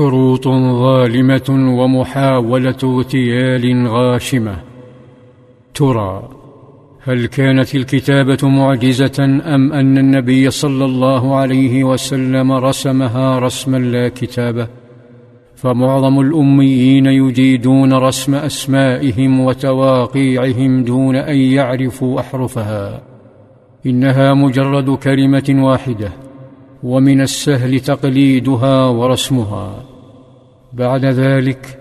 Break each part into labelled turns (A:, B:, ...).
A: شروط ظالمة ومحاولة اغتيال غاشمة. ترى هل كانت الكتابة معجزة أم أن النبي صلى الله عليه وسلم رسمها رسما لا كتابة؟ فمعظم الأميين يجيدون رسم أسمائهم وتواقيعهم دون أن يعرفوا أحرفها. إنها مجرد كلمة واحدة. ومن السهل تقليدها ورسمها. بعد ذلك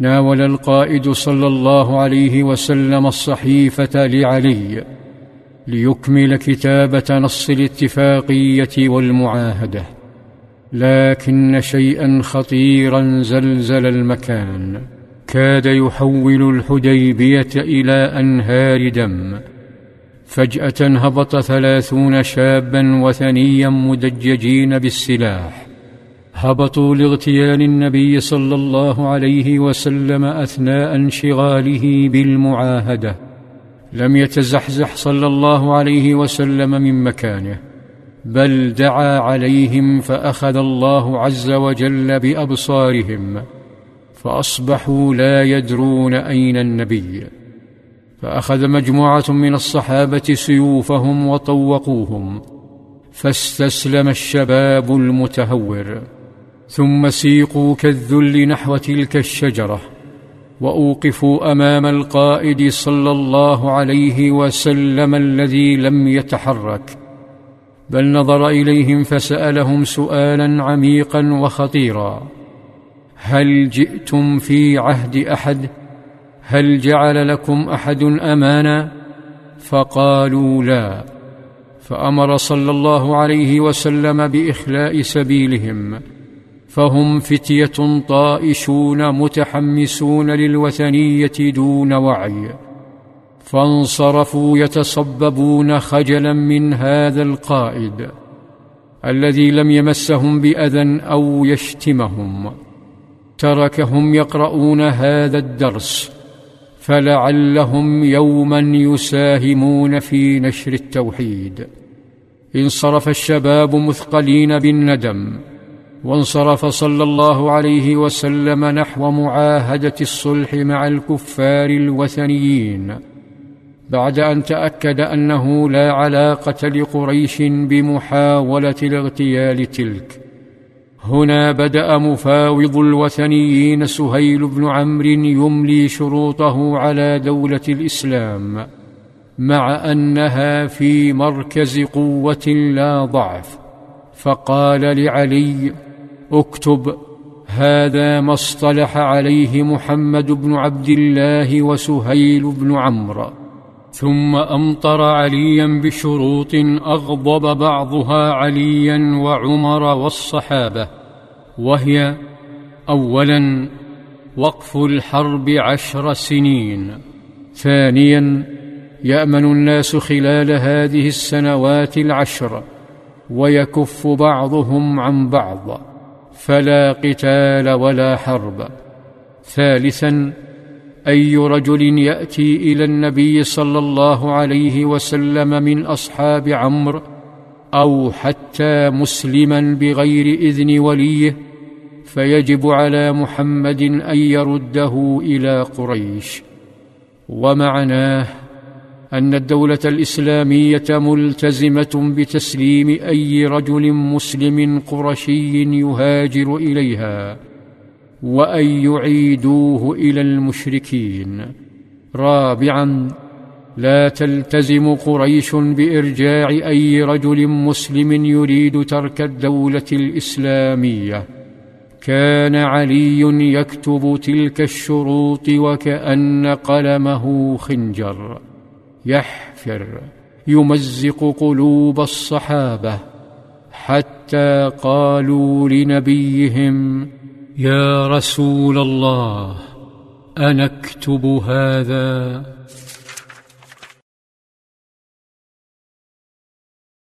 A: ناول القائد صلى الله عليه وسلم الصحيفة لعلي ليكمل كتابة نص الاتفاقية والمعاهدة. لكن شيئا خطيرا زلزل المكان. كاد يحول الحديبية إلى أنهار دم. فجأة هبط ثلاثون شابا وثنيا مدججين بالسلاح. هبطوا لاغتيال النبي صلى الله عليه وسلم أثناء انشغاله بالمعاهدة. لم يتزحزح صلى الله عليه وسلم من مكانه بل دعا عليهم فأخذ الله عز وجل بأبصارهم فأصبحوا لا يدرون أين النبي. فأخذ مجموعة من الصحابة سيوفهم وطوقوهم فاستسلم الشباب المتهور ثم سيقوا كالذل نحو تلك الشجرة وأوقفوا أمام القائد صلى الله عليه وسلم الذي لم يتحرك بل نظر إليهم فسألهم سؤالا عميقا وخطيرا هل جئتم في عهد أحد؟ هل جعل لكم أحد أمانا؟ فقالوا لا. فأمر صلى الله عليه وسلم بإخلاء سبيلهم. فهم فتية طائشون متحمسون للوثنية دون وعي. فانصرفوا يتصببون خجلا من هذا القائد الذي لم يمسهم بأذى أو يشتمهم. تركهم يقرؤون هذا الدرس. فلعلهم يوما يساهمون في نشر التوحيد. انصرف الشباب مثقلين بالندم وانصرف صلى الله عليه وسلم نحو معاهدة الصلح مع الكفار الوثنيين بعد أن تأكد أنه لا علاقة لقريش بمحاولة الاغتيال تلك. هنا بدأ مفاوض الوثنيين سهيل بن عمرو يملي شروطه على دولة الإسلام مع أنها في مركز قوة لا ضعف. فقال لعلي اكتب هذا ما اصطلح عليه محمد بن عبد الله وسهيل بن عمرو. ثم أمطر عليا بشروط أغضب بعضها عليا وعمر والصحابة وهي اولا وقف الحرب عشر سنين. ثانيا يأمن الناس خلال هذه السنوات العشر ويكف بعضهم عن بعض فلا قتال ولا حرب. ثالثا أي رجل يأتي إلى النبي صلى الله عليه وسلم من أصحاب عمرو أو حتى مسلما بغير إذن وليه فيجب على محمد أن يرده إلى قريش. ومعناه أن الدولة الإسلامية ملتزمة بتسليم أي رجل مسلم قرشي يهاجر إليها. وأن يعيدوه إلى المشركين. رابعا لا تلتزم قريش بإرجاع أي رجل مسلم يريد ترك الدولة الإسلامية. كان علي يكتب تلك الشروط وكأن قلمه خنجر. يحفر يمزق قلوب الصحابة حتى قالوا لنبيهم يا رسول الله انكتب هذا.